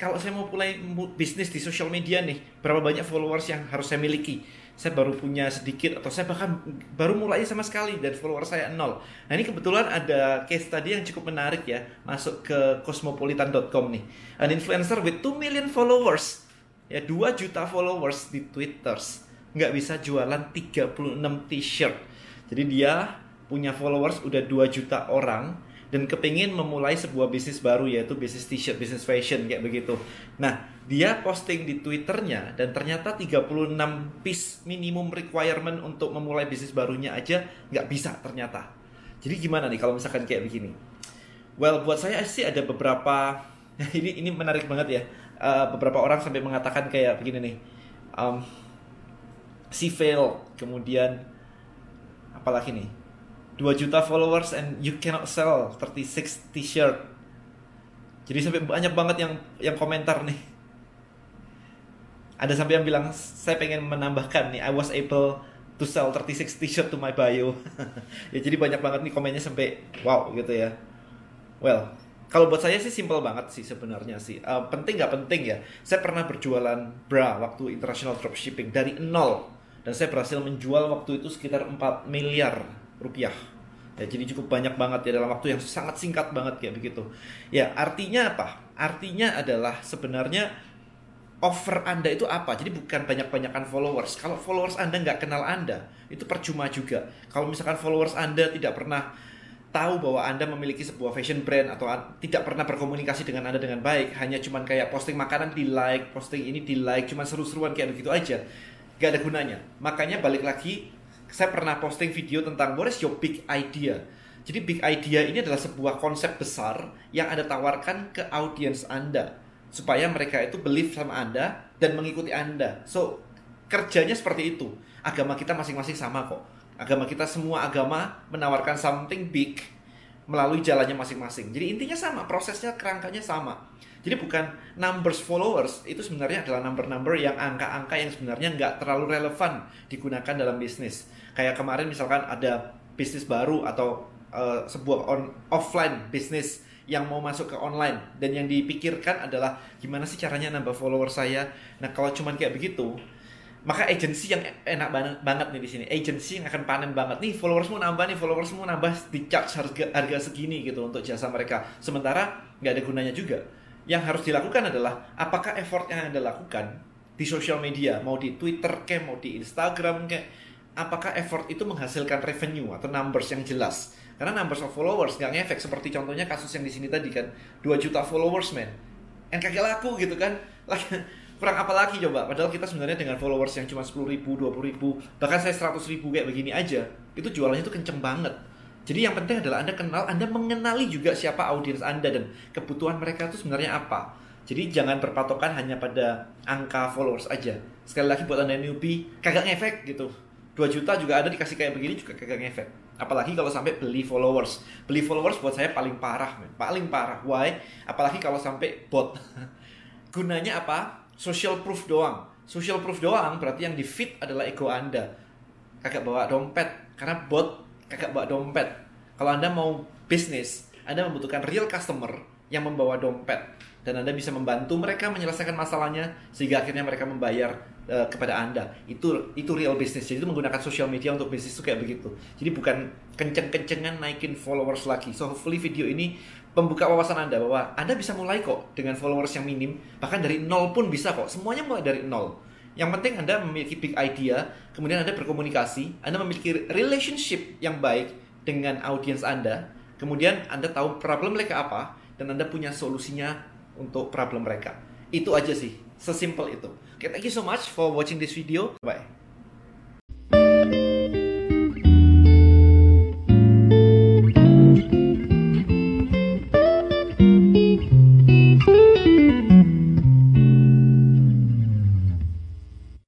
kalau saya mau mulai mu- bisnis di sosial media nih, berapa banyak followers yang harus saya miliki? Saya baru punya sedikit atau saya bahkan baru mulai sama sekali dan followers saya nol. Nah ini kebetulan ada case tadi yang cukup menarik ya, masuk ke cosmopolitan.com nih. An influencer with 2 million followers, ya 2 juta followers di Twitter, nggak bisa jualan 36 t-shirt. Jadi dia punya followers udah 2 juta orang, dan kepingin memulai sebuah bisnis baru yaitu bisnis t-shirt, bisnis fashion kayak begitu. Nah, dia posting di Twitternya dan ternyata 36 piece minimum requirement untuk memulai bisnis barunya aja nggak bisa ternyata. Jadi gimana nih kalau misalkan kayak begini? Well, buat saya sih ada beberapa ini ini menarik banget ya. Uh, beberapa orang sampai mengatakan kayak begini nih. Um, si fail, kemudian apalagi nih? 2 juta followers and you cannot sell 36 t-shirt. Jadi sampai banyak banget yang yang komentar nih. Ada sampai yang bilang saya pengen menambahkan nih I was able to sell 36 t-shirt to my bio. ya jadi banyak banget nih komennya sampai wow gitu ya. Well, kalau buat saya sih simple banget sih sebenarnya sih. Uh, penting nggak penting ya. Saya pernah berjualan bra waktu international dropshipping dari nol dan saya berhasil menjual waktu itu sekitar 4 miliar rupiah. Ya, jadi cukup banyak banget ya dalam waktu yang sangat singkat banget kayak begitu. Ya, artinya apa? Artinya adalah sebenarnya offer Anda itu apa? Jadi bukan banyak-banyakan followers. Kalau followers Anda nggak kenal Anda, itu percuma juga. Kalau misalkan followers Anda tidak pernah tahu bahwa Anda memiliki sebuah fashion brand atau tidak pernah berkomunikasi dengan Anda dengan baik, hanya cuman kayak posting makanan di like, posting ini di like, cuma seru-seruan kayak begitu aja, gak ada gunanya. Makanya balik lagi saya pernah posting video tentang what is your big idea. Jadi big idea ini adalah sebuah konsep besar yang Anda tawarkan ke audiens Anda supaya mereka itu believe sama Anda dan mengikuti Anda. So, kerjanya seperti itu. Agama kita masing-masing sama kok. Agama kita semua agama menawarkan something big melalui jalannya masing-masing. Jadi intinya sama, prosesnya kerangkanya sama. Jadi bukan numbers followers itu sebenarnya adalah number-number yang angka-angka yang sebenarnya nggak terlalu relevan digunakan dalam bisnis. Kayak kemarin misalkan ada bisnis baru atau uh, sebuah on offline bisnis yang mau masuk ke online dan yang dipikirkan adalah gimana sih caranya nambah follower saya. Nah kalau cuman kayak begitu, maka agensi yang enak banget, banget nih di sini. Agensi yang akan panen banget nih followersmu nambah nih followersmu nambah di charge harga harga segini gitu untuk jasa mereka. Sementara nggak ada gunanya juga yang harus dilakukan adalah apakah effort yang Anda lakukan di sosial media, mau di Twitter kayak mau di Instagram kayak apakah effort itu menghasilkan revenue atau numbers yang jelas. Karena numbers of followers nggak ngefek seperti contohnya kasus yang di sini tadi kan 2 juta followers men. Yang kagak laku gitu kan. Kurang apa lagi coba? Padahal kita sebenarnya dengan followers yang cuma 10 ribu, 20 ribu, bahkan saya 100 ribu kayak begini aja, itu jualannya itu kenceng banget. Jadi yang penting adalah Anda kenal, Anda mengenali juga siapa audiens Anda dan kebutuhan mereka itu sebenarnya apa. Jadi jangan berpatokan hanya pada angka followers aja. Sekali lagi buat Anda newbie, kagak ngefek gitu. 2 juta juga ada dikasih kayak begini juga kagak ngefek. Apalagi kalau sampai beli followers. Beli followers buat saya paling parah, man. paling parah. Why? Apalagi kalau sampai bot. Gunanya apa? Social proof doang. Social proof doang berarti yang di feed adalah ego Anda. Kagak bawa dompet karena bot kagak bawa dompet. Kalau Anda mau bisnis, Anda membutuhkan real customer yang membawa dompet dan Anda bisa membantu mereka menyelesaikan masalahnya sehingga akhirnya mereka membayar uh, kepada Anda. Itu itu real business. Jadi itu menggunakan sosial media untuk bisnis itu kayak begitu. Jadi bukan kenceng-kencengan naikin followers lagi. So hopefully video ini membuka wawasan Anda bahwa Anda bisa mulai kok dengan followers yang minim, bahkan dari nol pun bisa kok. Semuanya mulai dari nol. Yang penting Anda memiliki big idea, kemudian Anda berkomunikasi, Anda memiliki relationship yang baik dengan audiens Anda, kemudian Anda tahu problem mereka apa, dan Anda punya solusinya untuk problem mereka. Itu aja sih, sesimpel itu. Okay, thank you so much for watching this video. Bye.